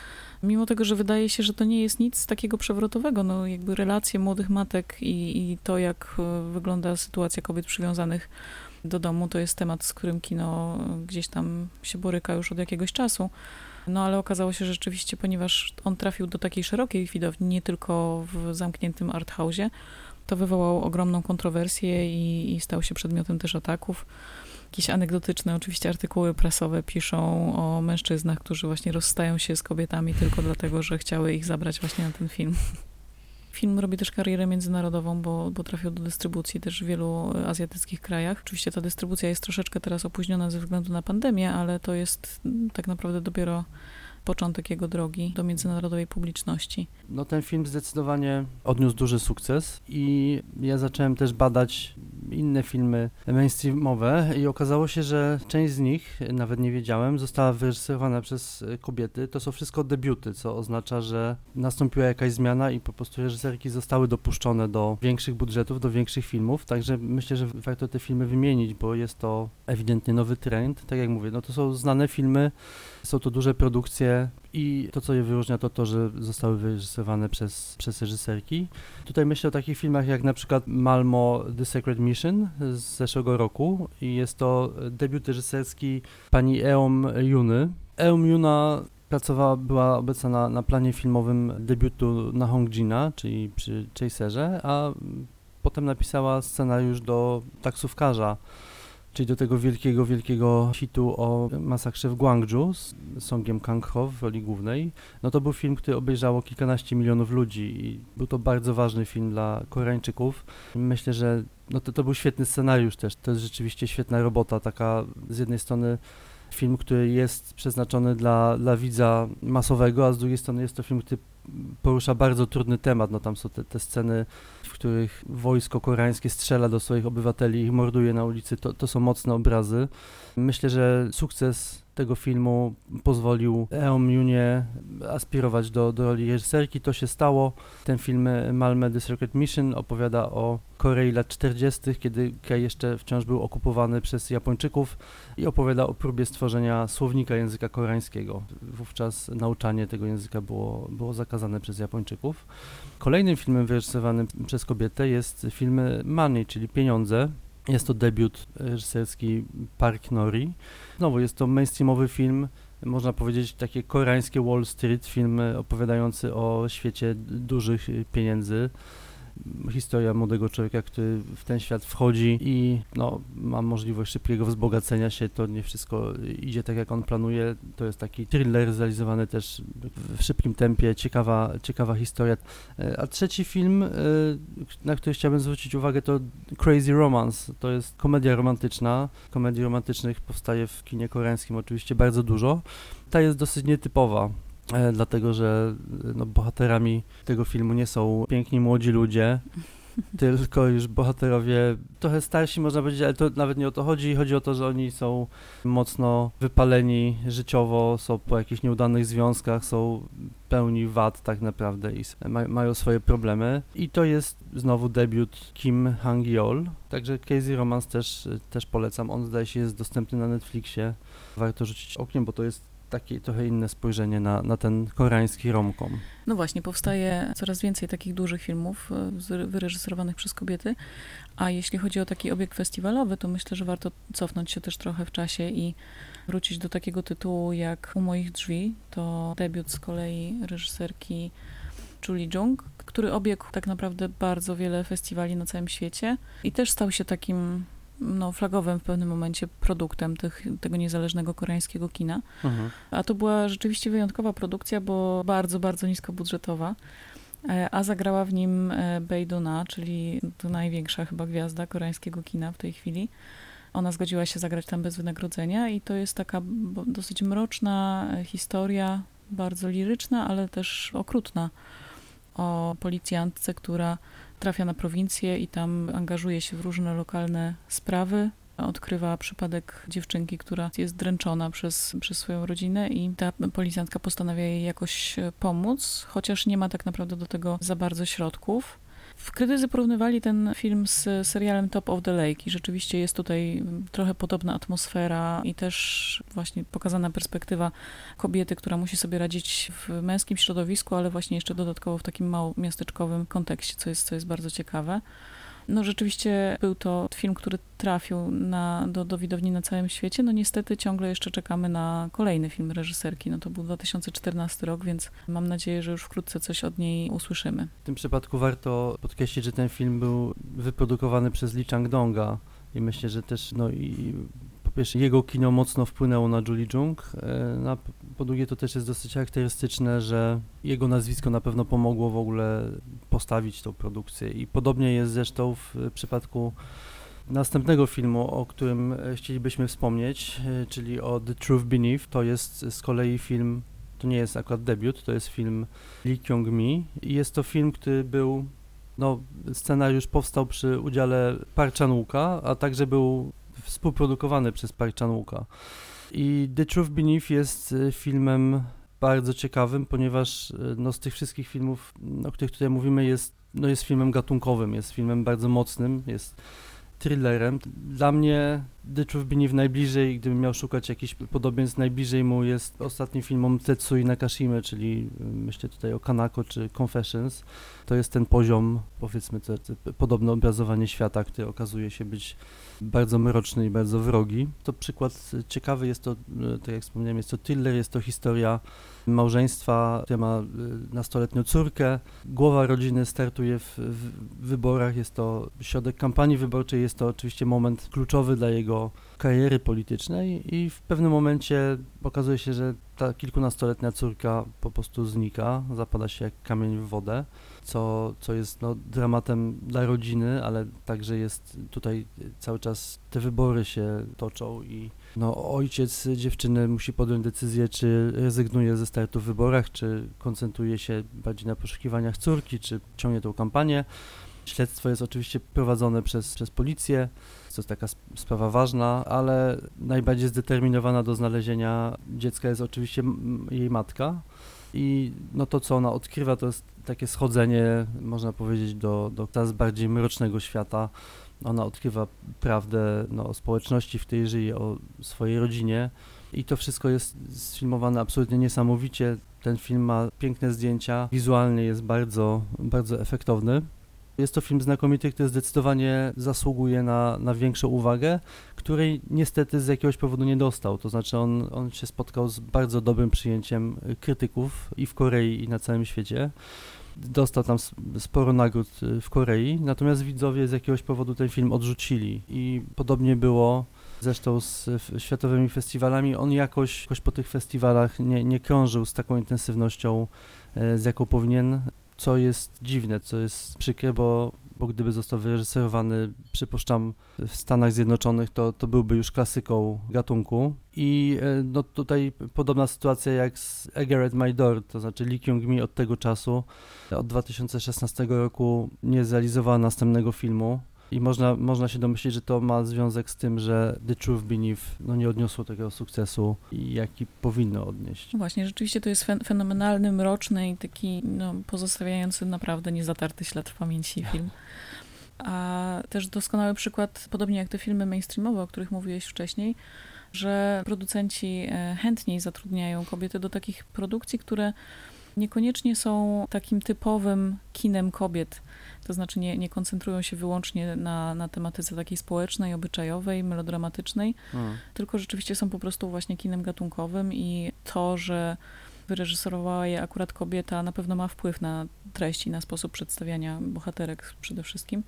Speaker 1: mimo tego, że wydaje się, że to nie jest nic takiego przewrotowego, no jakby relacje młodych matek i, i to, jak e, wygląda sytuacja kobiet przywiązanych do domu, to jest temat, z którym kino gdzieś tam się boryka już od jakiegoś czasu. No ale okazało się że rzeczywiście, ponieważ on trafił do takiej szerokiej widowni, nie tylko w zamkniętym arthouse'ie, to wywołał ogromną kontrowersję i, i stał się przedmiotem też ataków jakieś anegdotyczne oczywiście artykuły prasowe piszą o mężczyznach, którzy właśnie rozstają się z kobietami tylko dlatego, że chciały ich zabrać właśnie na ten film. Film robi też karierę międzynarodową, bo, bo trafił do dystrybucji też w wielu azjatyckich krajach. Oczywiście ta dystrybucja jest troszeczkę teraz opóźniona ze względu na pandemię, ale to jest tak naprawdę dopiero początek jego drogi do międzynarodowej publiczności.
Speaker 2: No ten film zdecydowanie odniósł duży sukces i ja zacząłem też badać inne filmy mainstreamowe i okazało się, że część z nich, nawet nie wiedziałem, została wyreżyserowana przez kobiety. To są wszystko debiuty, co oznacza, że nastąpiła jakaś zmiana i po prostu reżyserki zostały dopuszczone do większych budżetów, do większych filmów, także myślę, że warto te filmy wymienić, bo jest to ewidentnie nowy trend. Tak jak mówię, no to są znane filmy, są to duże produkcje i to, co je wyróżnia, to to, że zostały wyreżyserowane przez, przez reżyserki. Tutaj myślę o takich filmach jak na przykład Malmo The Secret Mission z zeszłego roku i jest to debiut reżyserski pani Eom Juny. Eom Juna pracowała, była obecna na, na planie filmowym debiutu na Hongjina, czyli przy Chaserze, a potem napisała scenariusz do taksówkarza czyli do tego wielkiego, wielkiego hitu o masakrze w Guangzhou z Songiem Kang-ho w roli głównej, no to był film, który obejrzało kilkanaście milionów ludzi i był to bardzo ważny film dla Koreańczyków. Myślę, że no to, to był świetny scenariusz też, to jest rzeczywiście świetna robota, taka z jednej strony film, który jest przeznaczony dla, dla widza masowego, a z drugiej strony jest to film, który porusza bardzo trudny temat. No tam są te, te sceny, w których wojsko koreańskie strzela do swoich obywateli i ich morduje na ulicy. To, to są mocne obrazy. Myślę, że sukces tego filmu pozwolił Eom Junie aspirować do, do roli reżyserki. To się stało. Ten film Malmö The Secret Mission opowiada o Korei lat 40., kiedy kraj jeszcze wciąż był okupowany przez Japończyków i opowiada o próbie stworzenia słownika języka koreańskiego. Wówczas nauczanie tego języka było, było zakazane przez Japończyków. Kolejnym filmem wyreżyserowanym przez kobietę jest film Money, czyli Pieniądze, jest to debiut reżyserski Park Nori. Znowu jest to mainstreamowy film, można powiedzieć takie koreańskie Wall Street, film opowiadający o świecie dużych pieniędzy historia młodego człowieka, który w ten świat wchodzi i no, ma możliwość szybkiego wzbogacenia się, to nie wszystko idzie tak, jak on planuje. To jest taki thriller zrealizowany też w szybkim tempie, ciekawa, ciekawa historia. E, a trzeci film, e, na który chciałbym zwrócić uwagę, to Crazy Romance. To jest komedia romantyczna. Komedii romantycznych powstaje w kinie koreańskim oczywiście bardzo dużo. Ta jest dosyć nietypowa dlatego że no, bohaterami tego filmu nie są piękni młodzi ludzie, tylko już bohaterowie trochę starsi, można powiedzieć, ale to nawet nie o to chodzi. Chodzi o to, że oni są mocno wypaleni życiowo, są po jakichś nieudanych związkach, są pełni wad tak naprawdę i ma, mają swoje problemy. I to jest znowu debiut Kim Hang-yeol, także Casey Romance też, też polecam. On zdaje się jest dostępny na Netflixie. Warto rzucić okiem, bo to jest takie trochę inne spojrzenie na, na ten koreański romkom.
Speaker 1: No właśnie, powstaje coraz więcej takich dużych filmów e, wyreżyserowanych przez kobiety, a jeśli chodzi o taki obieg festiwalowy, to myślę, że warto cofnąć się też trochę w czasie i wrócić do takiego tytułu jak U moich drzwi. To debiut z kolei reżyserki Julie Jung, który obiegł tak naprawdę bardzo wiele festiwali na całym świecie i też stał się takim no, flagowym w pewnym momencie produktem tych, tego niezależnego koreańskiego kina. Mhm. A to była rzeczywiście wyjątkowa produkcja, bo bardzo, bardzo niskobudżetowa. E, a zagrała w nim e, Bae Duna, czyli to największa chyba gwiazda koreańskiego kina w tej chwili. Ona zgodziła się zagrać tam bez wynagrodzenia i to jest taka dosyć mroczna historia, bardzo liryczna, ale też okrutna o policjantce, która trafia na prowincję i tam angażuje się w różne lokalne sprawy. Odkrywa przypadek dziewczynki, która jest dręczona przez, przez swoją rodzinę, i ta policjantka postanawia jej jakoś pomóc, chociaż nie ma tak naprawdę do tego za bardzo środków. Krytycy porównywali ten film z serialem Top of the Lake i rzeczywiście jest tutaj trochę podobna atmosfera i też właśnie pokazana perspektywa kobiety, która musi sobie radzić w męskim środowisku, ale właśnie jeszcze dodatkowo w takim małomiasteczkowym kontekście, co jest, co jest bardzo ciekawe. No rzeczywiście był to film, który trafił na, do, do widowni na całym świecie. No niestety ciągle jeszcze czekamy na kolejny film reżyserki. No to był 2014 rok, więc mam nadzieję, że już wkrótce coś od niej usłyszymy.
Speaker 2: W tym przypadku warto podkreślić, że ten film był wyprodukowany przez Lee Chang-donga i myślę, że też no i pierwsze jego kino mocno wpłynęło na Julie Jung, e, na, po drugie to też jest dosyć charakterystyczne, że jego nazwisko na pewno pomogło w ogóle postawić tą produkcję. I podobnie jest zresztą w przypadku następnego filmu, o którym e, chcielibyśmy wspomnieć, e, czyli o The Truth Beneath, to jest z kolei film, to nie jest akurat debiut, to jest film Lee Kyung-mi. I jest to film, który był no, scenariusz powstał przy udziale Park Chan-wooka, a także był współprodukowany przez Park Chan-wooka. I The Truth Beneath jest y, filmem bardzo ciekawym, ponieważ y, no, z tych wszystkich filmów, o których tutaj mówimy, jest, no, jest filmem gatunkowym, jest filmem bardzo mocnym, jest thrillerem. Dla mnie Truth Beneath najbliżej, gdybym miał szukać jakichś podobieństw, najbliżej mu jest ostatni film Tetsui Nakashima, czyli y, myślę tutaj o Kanako czy Confessions. To jest ten poziom, powiedzmy, te, te podobne obrazowanie świata, który okazuje się być bardzo mroczny i bardzo wrogi. To przykład ciekawy jest to, e, tak jak wspomniałem, jest to thriller, jest to historia małżeństwa, które ma e, nastoletnią córkę. Głowa rodziny startuje w, w, wyborach, jest to środek kampanii wyborczej, jest to oczywiście moment kluczowy dla jego kariery politycznej i w pewnym momencie okazuje się, że ta kilkunastoletnia córka po prostu znika, zapada się jak kamień w wodę co, co jest no, dramatem dla rodziny, ale także jest tutaj cały czas te wybory się toczą i no, ojciec dziewczyny musi podjąć decyzję, czy rezygnuje ze startu w wyborach, czy koncentruje się bardziej na poszukiwaniach córki, czy ciągnie tą kampanię. Śledztwo jest oczywiście prowadzone przez, przez policję, to jest taka sprawa ważna, ale najbardziej zdeterminowana do znalezienia dziecka jest oczywiście jej matka. I no to, co ona odkrywa, to jest takie schodzenie, można powiedzieć, do, do coraz bardziej mrocznego świata. Ona odkrywa prawdę no, o społeczności, w której żyje, o swojej rodzinie. I to wszystko jest sfilmowane absolutnie niesamowicie. Ten film ma piękne zdjęcia, wizualnie jest bardzo, bardzo efektowny. Jest to film znakomity, który zdecydowanie zasługuje na, na większą uwagę, której niestety z jakiegoś powodu nie dostał. To znaczy on, on się spotkał z bardzo dobrym przyjęciem krytyków i w Korei, i na całym świecie. Dostał tam sporo nagród y, w Korei, natomiast widzowie z jakiegoś powodu ten film odrzucili i podobnie było zresztą z światowymi festiwalami. On jakoś, jakoś po tych festiwalach nie, nie krążył z taką intensywnością, e, z jaką powinien co jest dziwne, co jest przykre, bo, bo gdyby został wyreżyserowany, przypuszczam, w Stanach Zjednoczonych, to, to byłby już klasyką gatunku. I e, no, tutaj podobna sytuacja jak z Egger My Door, to znaczy Lee Kyung-mi od tego czasu, od 2016 roku nie zrealizowała następnego filmu. I można, można się domyślić, że to ma związek z tym, że The Truth Beneath no, nie odniosło takiego sukcesu, jaki powinno odnieść.
Speaker 1: Właśnie, rzeczywiście to jest fen fenomenalny, mroczny i taki no, pozostawiający naprawdę niezatarty ślad w pamięci film. A też doskonały przykład, podobnie jak te filmy mainstreamowe, o których mówiłeś wcześniej, że producenci e, chętniej zatrudniają kobiety do takich produkcji, które niekoniecznie są takim typowym kinem kobiet to znaczy nie, nie koncentrują się wyłącznie na, na tematyce takiej społecznej, obyczajowej, melodramatycznej, hmm. tylko rzeczywiście są po prostu właśnie kinem gatunkowym i to, że wyreżyserowała je akurat kobieta, na pewno ma wpływ na treść i na sposób przedstawiania bohaterek przede wszystkim,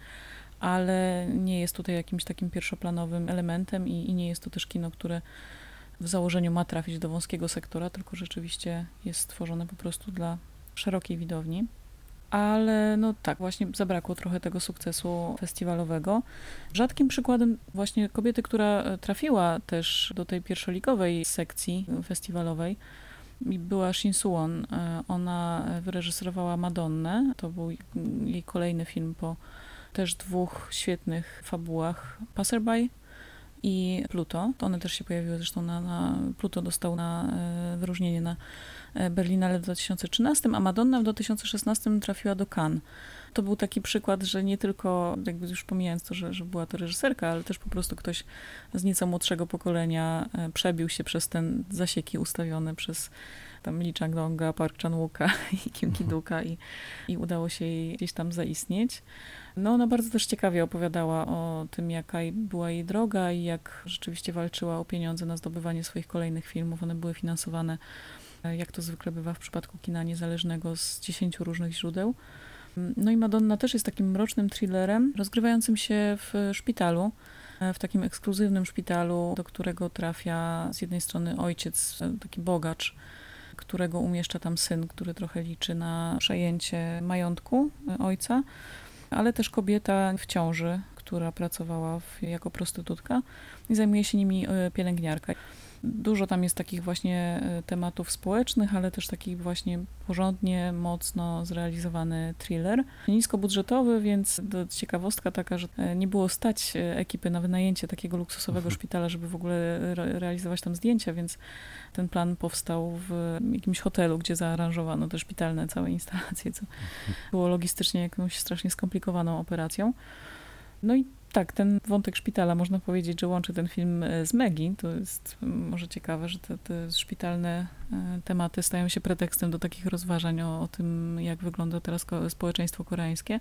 Speaker 1: ale nie jest tutaj jakimś takim pierwszoplanowym elementem i, i nie jest to też kino, które w założeniu ma trafić do wąskiego sektora, tylko rzeczywiście jest stworzone po prostu dla szerokiej widowni ale no tak, właśnie zabrakło trochę tego sukcesu festiwalowego. Rzadkim przykładem właśnie kobiety, która trafiła też do tej pierwszoligowej sekcji festiwalowej, i była Shin Suwon. E, ona wyreżyserowała Madonnę. To był jej kolejny film po też dwóch świetnych fabułach Passerby i Pluto. To one też się pojawiły zresztą na, na Pluto dostał na e, wyróżnienie na e, Berlinale w 2013, a Madonna w 2016 trafiła do Cannes. To był taki przykład, że nie tylko, jakby już pomijając to, że, że była to reżyserka, ale też po prostu ktoś z nieco młodszego pokolenia e, przebił się przez ten zasieki ustawione przez tam Lee Chang-donga, Park Chan-wooka i Kim Ki-duka i, i udało się jej gdzieś tam zaistnieć. No ona bardzo też ciekawie opowiadała o tym, jaka była jej droga i jak rzeczywiście walczyła o pieniądze na zdobywanie swoich kolejnych filmów. One były finansowane, e, jak to zwykle bywa w przypadku kina niezależnego, z dziesięciu różnych źródeł. No i Madonna też jest takim mrocznym thrillerem, rozgrywającym się w szpitalu, e, w takim ekskluzywnym szpitalu, do którego trafia z jednej strony ojciec, e, taki bogacz, którego umieszcza tam syn, który trochę liczy na przejęcie majątku ojca, ale też kobieta w ciąży, która pracowała w, jako prostytutka i zajmuje się nimi e, pielęgniarka. Dużo tam jest takich właśnie e, tematów społecznych, ale też taki właśnie porządnie, mocno zrealizowany thriller. Niskobudżetowy, więc ciekawostka taka, że e, nie było stać ekipy na wynajęcie takiego luksusowego mhm. szpitala, żeby w ogóle realizować tam zdjęcia, więc ten plan powstał w jakimś hotelu, gdzie zaaranżowano te szpitalne całe instalacje, co było logistycznie jakąś strasznie skomplikowaną operacją. No i tak, ten wątek szpitala, można powiedzieć, że łączy ten film e, z Megi. To jest może ciekawe, że te, te szpitalne e, tematy stają się pretekstem do takich rozważań o, o tym, jak wygląda teraz społeczeństwo koreańskie.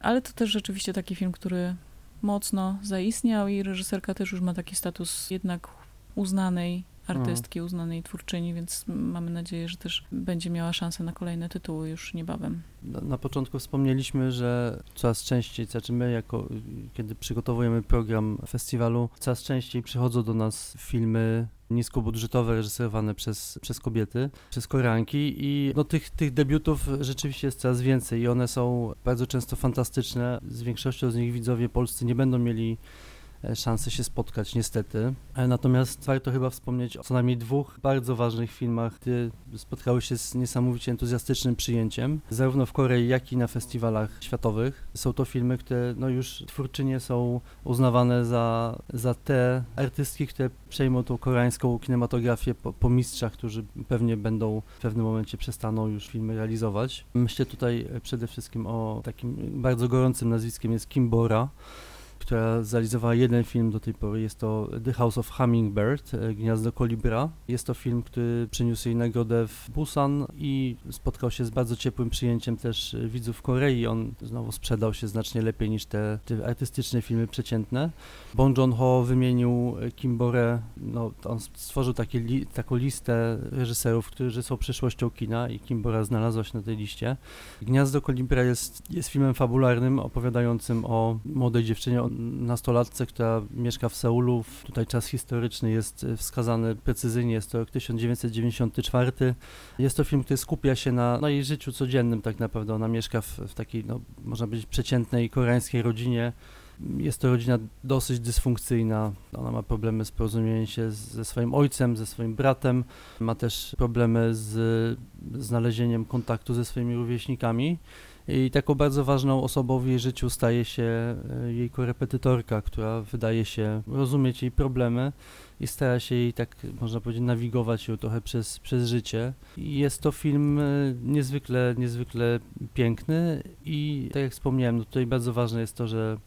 Speaker 1: Ale to też rzeczywiście taki film, który mocno zaistniał i reżyserka też już ma taki status jednak uznanej artystki, uznanej twórczyni, więc mamy nadzieję, że też będzie miała szansę na kolejne tytuły już niebawem.
Speaker 2: Na, na początku wspomnieliśmy, że coraz częściej, znaczy my jako, kiedy przygotowujemy program festiwalu, coraz częściej przychodzą do nas filmy niskobudżetowe, reżyserowane przez, przez kobiety, przez koranki i no, tych, tych debiutów rzeczywiście jest coraz więcej i one są bardzo często fantastyczne. Z większością z nich widzowie polscy nie będą mieli E, szansę się spotkać, niestety. E, natomiast warto chyba wspomnieć o co najmniej dwóch bardzo ważnych filmach, które spotkały się z niesamowicie entuzjastycznym przyjęciem, zarówno w Korei, jak i na festiwalach światowych. Są to filmy, które no już twórczynie są uznawane za, za te artystki, które przejmą tą koreańską kinematografię po, po mistrzach, którzy pewnie będą w pewnym momencie przestaną już filmy realizować. Myślę tutaj przede wszystkim o takim bardzo gorącym nazwiskiem jest Kim Bora, która zrealizowała jeden film do tej pory. Jest to The House of Hummingbird, e, Gniazdo Kolibra. Jest to film, który przyniósł jej nagrodę w Busan i spotkał się z bardzo ciepłym przyjęciem też e, widzów Korei. On znowu sprzedał się znacznie lepiej niż te, te artystyczne filmy przeciętne. Bong Joon-ho wymienił e, Kim Bore, no, on stworzył li, taką listę reżyserów, którzy są przyszłością kina i Kim Bora znalazła się na tej liście. Gniazdo Kolibra jest, jest filmem fabularnym opowiadającym o młodej dziewczynie, nastolatce, która mieszka w Seulu. Tutaj czas historyczny jest e, wskazany precyzyjnie, jest to rok 1994. Jest to film, który skupia się na, na jej życiu codziennym tak naprawdę. Ona mieszka w, w takiej, no, można powiedzieć, przeciętnej koreańskiej rodzinie. Jest to rodzina dosyć dysfunkcyjna. Ona ma problemy z porozumieniem się ze swoim ojcem, ze swoim bratem. Ma też problemy z znalezieniem kontaktu ze swoimi rówieśnikami. I taką bardzo ważną osobą w jej życiu staje się e, jej korepetytorka, która wydaje się rozumieć jej problemy i stara się jej tak, można powiedzieć, nawigować ją trochę przez, przez życie. I jest to film e, niezwykle, niezwykle piękny i tak jak wspomniałem, no tutaj bardzo ważne jest to, że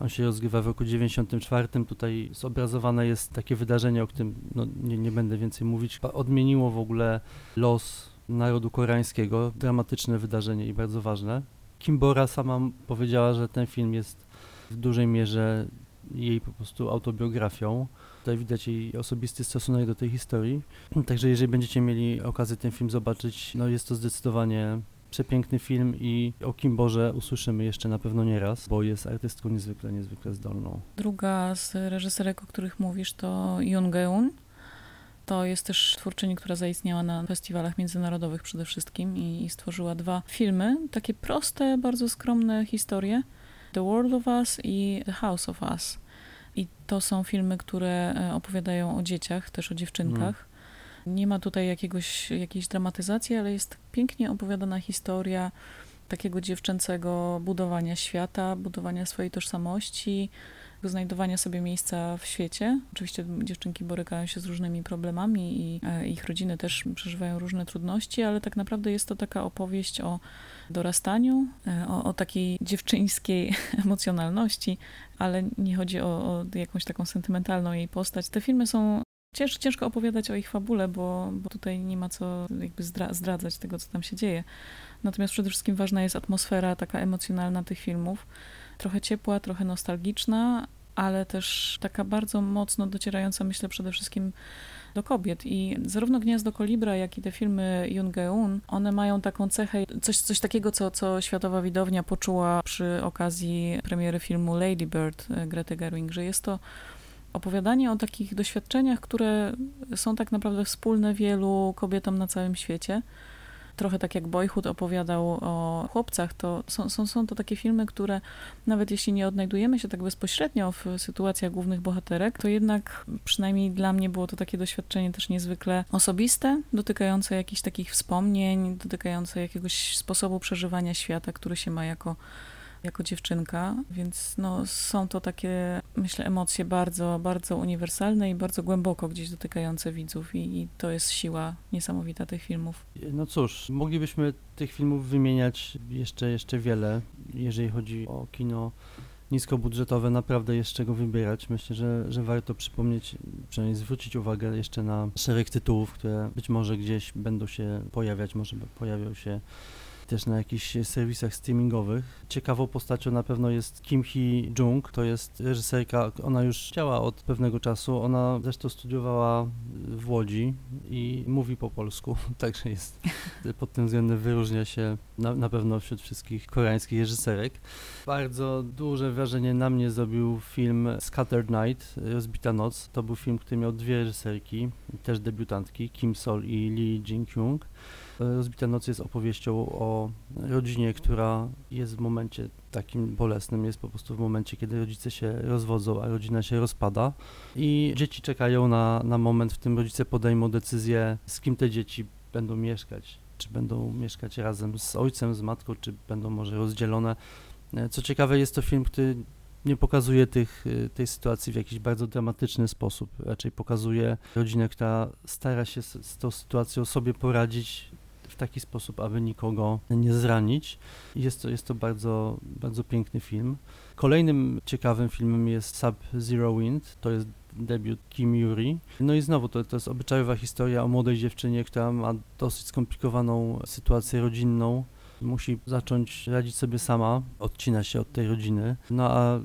Speaker 2: on się rozgrywa w roku 94. Tutaj zobrazowane jest takie wydarzenie, o którym no, nie, nie będę więcej mówić. Odmieniło w ogóle los narodu koreańskiego. Dramatyczne wydarzenie i bardzo ważne. Kimbora sama powiedziała, że ten film jest w dużej mierze jej po prostu autobiografią. Tutaj widać jej osobisty stosunek do tej historii. Także jeżeli będziecie mieli okazję ten film zobaczyć, no jest to zdecydowanie przepiękny film i o Kimborze usłyszymy jeszcze na pewno nie raz, bo jest artystką niezwykle, niezwykle zdolną.
Speaker 1: Druga z reżyserek, o których mówisz, to Yoon Geun. To jest też twórczyni, która zaistniała na festiwalach międzynarodowych przede wszystkim i, stworzyła dwa filmy, takie proste, bardzo skromne historie. The World of Us i The House of Us. I to są filmy, które e, opowiadają o dzieciach, też o dziewczynkach. Nie ma tutaj jakiegoś, jakiejś dramatyzacji, ale jest pięknie opowiadana historia takiego dziewczęcego budowania świata, budowania swojej tożsamości, znajdowania sobie miejsca w świecie. Oczywiście dziewczynki borykają się z różnymi problemami i e, ich rodziny też przeżywają różne trudności, ale tak naprawdę jest to taka opowieść o dorastaniu, e, o, o takiej dziewczyńskiej emocjonalności, ale nie chodzi o, o jakąś taką sentymentalną jej postać. Te filmy są Cięż, ciężko opowiadać o ich fabule, bo, bo tutaj nie ma co jakby zdradzać tego, co tam się dzieje. Natomiast przede wszystkim ważna jest atmosfera taka emocjonalna tych filmów. Trochę ciepła, trochę nostalgiczna, ale też taka bardzo mocno docierająca, myślę, przede wszystkim do kobiet. I zarówno Gniazdo Kolibra, jak i te filmy Yoon Geun, one mają taką cechę, coś, coś takiego, co, co światowa widownia poczuła przy okazji premiery filmu Lady Bird e, Grety Gerwig, że jest to opowiadanie o takich doświadczeniach, które są tak naprawdę wspólne wielu kobietom na całym świecie. Trochę tak jak Boyhood opowiadał o chłopcach, to są, są, są to takie filmy, które nawet jeśli nie odnajdujemy się tak bezpośrednio w sytuacjach głównych bohaterek, to jednak przynajmniej dla mnie było to takie doświadczenie też niezwykle osobiste, dotykające jakichś takich wspomnień, dotykające jakiegoś sposobu przeżywania świata, który się ma jako jako dziewczynka, więc no, są to takie, myślę, emocje bardzo, bardzo uniwersalne i bardzo głęboko gdzieś dotykające widzów i, i to jest siła niesamowita tych filmów.
Speaker 2: No cóż, moglibyśmy tych filmów wymieniać jeszcze, jeszcze wiele, jeżeli chodzi o kino niskobudżetowe, naprawdę jest czego wybierać. Myślę, że, że warto przypomnieć, przynajmniej zwrócić uwagę jeszcze na szereg tytułów, które być może gdzieś będą się pojawiać, może pojawią się też na jakichś serwisach streamingowych. Ciekawą postacią na pewno jest Kim Hee-jung, to jest reżyserka, ona już działa od pewnego czasu, ona zresztą studiowała w Łodzi i mówi po polsku, także jest pod tym względem wyróżnia się na, na pewno wśród wszystkich koreańskich reżyserek. Bardzo duże wrażenie na mnie zrobił film Scattered Night, Rozbita Noc. To był film, który miał dwie reżyserki, też debiutantki, Kim Sol i Lee Jin-kyung. Rozbita Noc jest opowieścią o rodzinie, która jest w momencie takim bolesnym, jest po prostu w momencie, kiedy rodzice się rozwodzą, a rodzina się rozpada i dzieci czekają na, na moment, w którym rodzice podejmą decyzję, z kim te dzieci będą mieszkać. Czy będą mieszkać razem z ojcem, z matką, czy będą może rozdzielone. Co ciekawe, jest to film, który nie pokazuje tych, tej sytuacji w jakiś bardzo dramatyczny sposób. Raczej pokazuje rodzinę, która stara się z, z tą sytuacją sobie poradzić taki sposób, aby nikogo nie zranić. Jest to, jest to bardzo, bardzo piękny film. Kolejnym ciekawym filmem jest Sub-Zero Wind, to jest debiut Kim Yuri. No i znowu to, to jest obyczajowa historia o młodej dziewczynie, która ma dosyć skomplikowaną sytuację rodzinną. Musi zacząć radzić sobie sama, odcina się od tej rodziny. No a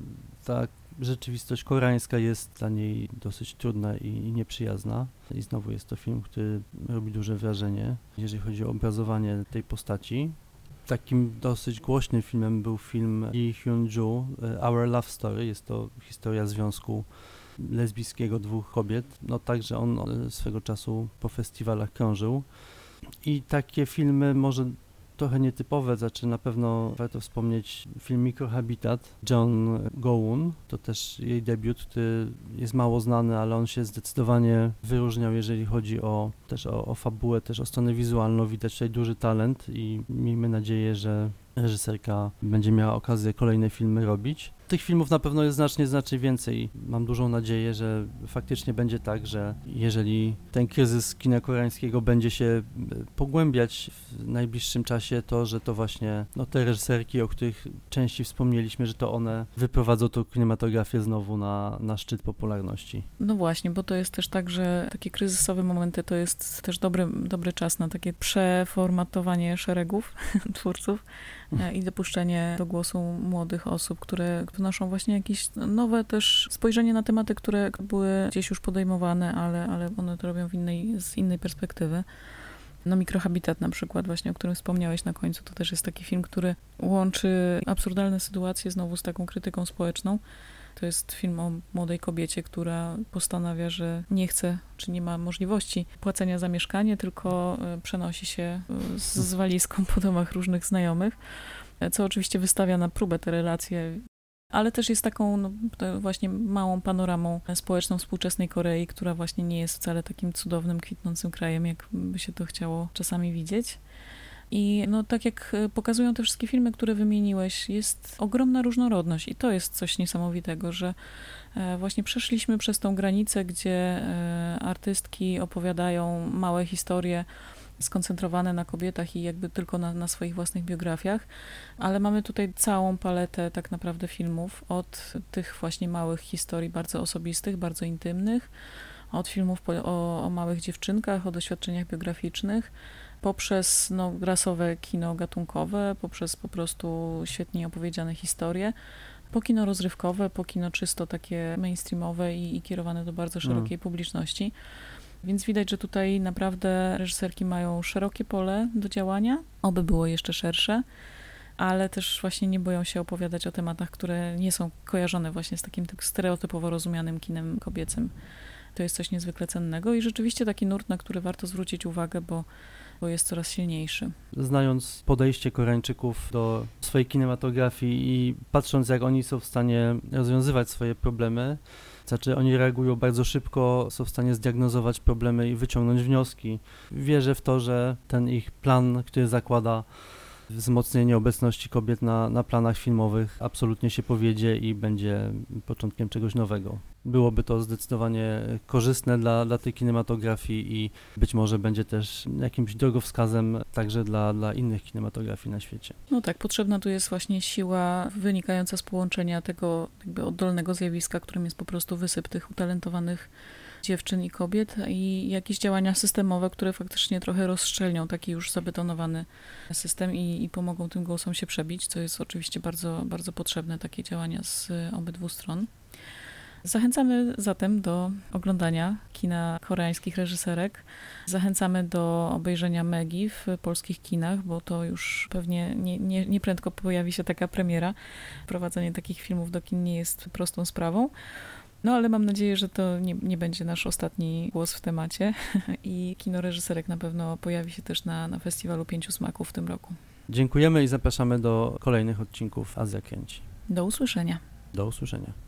Speaker 2: ta rzeczywistość koreańska jest dla niej dosyć trudna i, nieprzyjazna. I znowu jest to film, który robi duże wrażenie, jeżeli chodzi o obrazowanie tej postaci. Takim dosyć głośnym filmem był film Lee Hyun-ju, e, Our Love Story. Jest to historia związku lesbijskiego dwóch kobiet. No także on e, swego czasu po festiwalach krążył. I takie filmy może trochę nietypowe, znaczy na pewno warto wspomnieć film Mikrohabitat John Goun, to też jej debiut, który jest mało znany, ale on się zdecydowanie wyróżniał, jeżeli chodzi o też o, o fabułę, też o stronę wizualną, widać tutaj duży talent i miejmy nadzieję, że reżyserka będzie miała okazję kolejne filmy robić. Tych filmów na pewno jest znacznie, znacznie więcej. Mam dużą nadzieję, że faktycznie będzie tak, że jeżeli ten kryzys kina koreańskiego będzie się e, pogłębiać w najbliższym czasie, to że to właśnie no, te reżyserki, o których częściej wspomnieliśmy, że to one wyprowadzą tą kinematografię znowu na, na szczyt popularności.
Speaker 1: No właśnie, bo to jest też tak, że takie kryzysowe momenty to jest też dobry, dobry czas na takie przeformatowanie szeregów twórców i dopuszczenie do głosu młodych osób, które wnoszą właśnie jakieś nowe też spojrzenie na tematy, które były gdzieś już podejmowane, ale, ale one to robią w innej, z innej perspektywy. No Mikrohabitat na przykład, właśnie o którym wspomniałeś na końcu, to też jest taki film, który łączy absurdalne sytuacje znowu z taką krytyką społeczną. To jest film o młodej kobiecie, która postanawia, że nie chce, czy nie ma możliwości płacenia za mieszkanie, tylko e, przenosi się e, z, z walizką po domach różnych znajomych, e, co oczywiście wystawia na próbę te relacje ale też jest taką no, właśnie małą panoramą społeczną współczesnej Korei, która właśnie nie jest wcale takim cudownym, kwitnącym krajem, jak by się to chciało czasami widzieć. I no, tak jak pokazują te wszystkie filmy, które wymieniłeś, jest ogromna różnorodność. I to jest coś niesamowitego, że e, właśnie przeszliśmy przez tą granicę, gdzie e, artystki opowiadają małe historie skoncentrowane na kobietach i jakby tylko na, na, swoich własnych biografiach, ale mamy tutaj całą paletę tak naprawdę filmów, od tych właśnie małych historii bardzo osobistych, bardzo intymnych, od filmów po, o, o, małych dziewczynkach, o doświadczeniach biograficznych, poprzez no, rasowe kino gatunkowe, poprzez po prostu świetnie opowiedziane historie, po kino rozrywkowe, po kino czysto takie mainstreamowe i, i kierowane do bardzo szerokiej mm. publiczności. Więc widać, że tutaj naprawdę reżyserki mają szerokie pole do działania, oby było jeszcze szersze, ale też właśnie nie boją się opowiadać o tematach, które nie są kojarzone właśnie z takim tak stereotypowo rozumianym kinem kobiecym. To jest coś niezwykle cennego i rzeczywiście taki nurt, na który warto zwrócić uwagę, bo, bo jest coraz silniejszy.
Speaker 2: Znając podejście Koreańczyków do swojej kinematografii i patrząc, jak oni są w stanie rozwiązywać swoje problemy, znaczy oni reagują bardzo szybko, są w stanie zdiagnozować problemy i wyciągnąć wnioski. Wierzę w to, że ten ich plan, który zakłada wzmocnienie obecności kobiet na, na planach filmowych absolutnie się powiedzie i będzie początkiem czegoś nowego. Byłoby to zdecydowanie korzystne dla, dla tej kinematografii i być może będzie też jakimś drogowskazem także dla, dla innych kinematografii na świecie.
Speaker 1: No tak, potrzebna tu jest właśnie siła wynikająca z połączenia tego jakby oddolnego zjawiska, którym jest po prostu wysyp tych utalentowanych dziewczyn i kobiet i jakieś działania systemowe, które faktycznie trochę rozszczelnią taki już zabetonowany system i, i pomogą tym głosom się przebić, co jest oczywiście bardzo, bardzo potrzebne, takie działania z obydwu stron. Zachęcamy zatem do oglądania kina koreańskich reżyserek. Zachęcamy do obejrzenia Megi w polskich kinach, bo to już pewnie nie, nie, nieprędko pojawi się taka premiera. Prowadzenie takich filmów do kin nie jest prostą sprawą. No ale mam nadzieję, że to nie, nie będzie nasz ostatni głos w temacie i kino reżyserek na pewno pojawi się też na, na Festiwalu Pięciu Smaków w tym roku.
Speaker 2: Dziękujemy i zapraszamy do kolejnych odcinków Azja Kręci.
Speaker 1: Do usłyszenia.
Speaker 2: Do usłyszenia.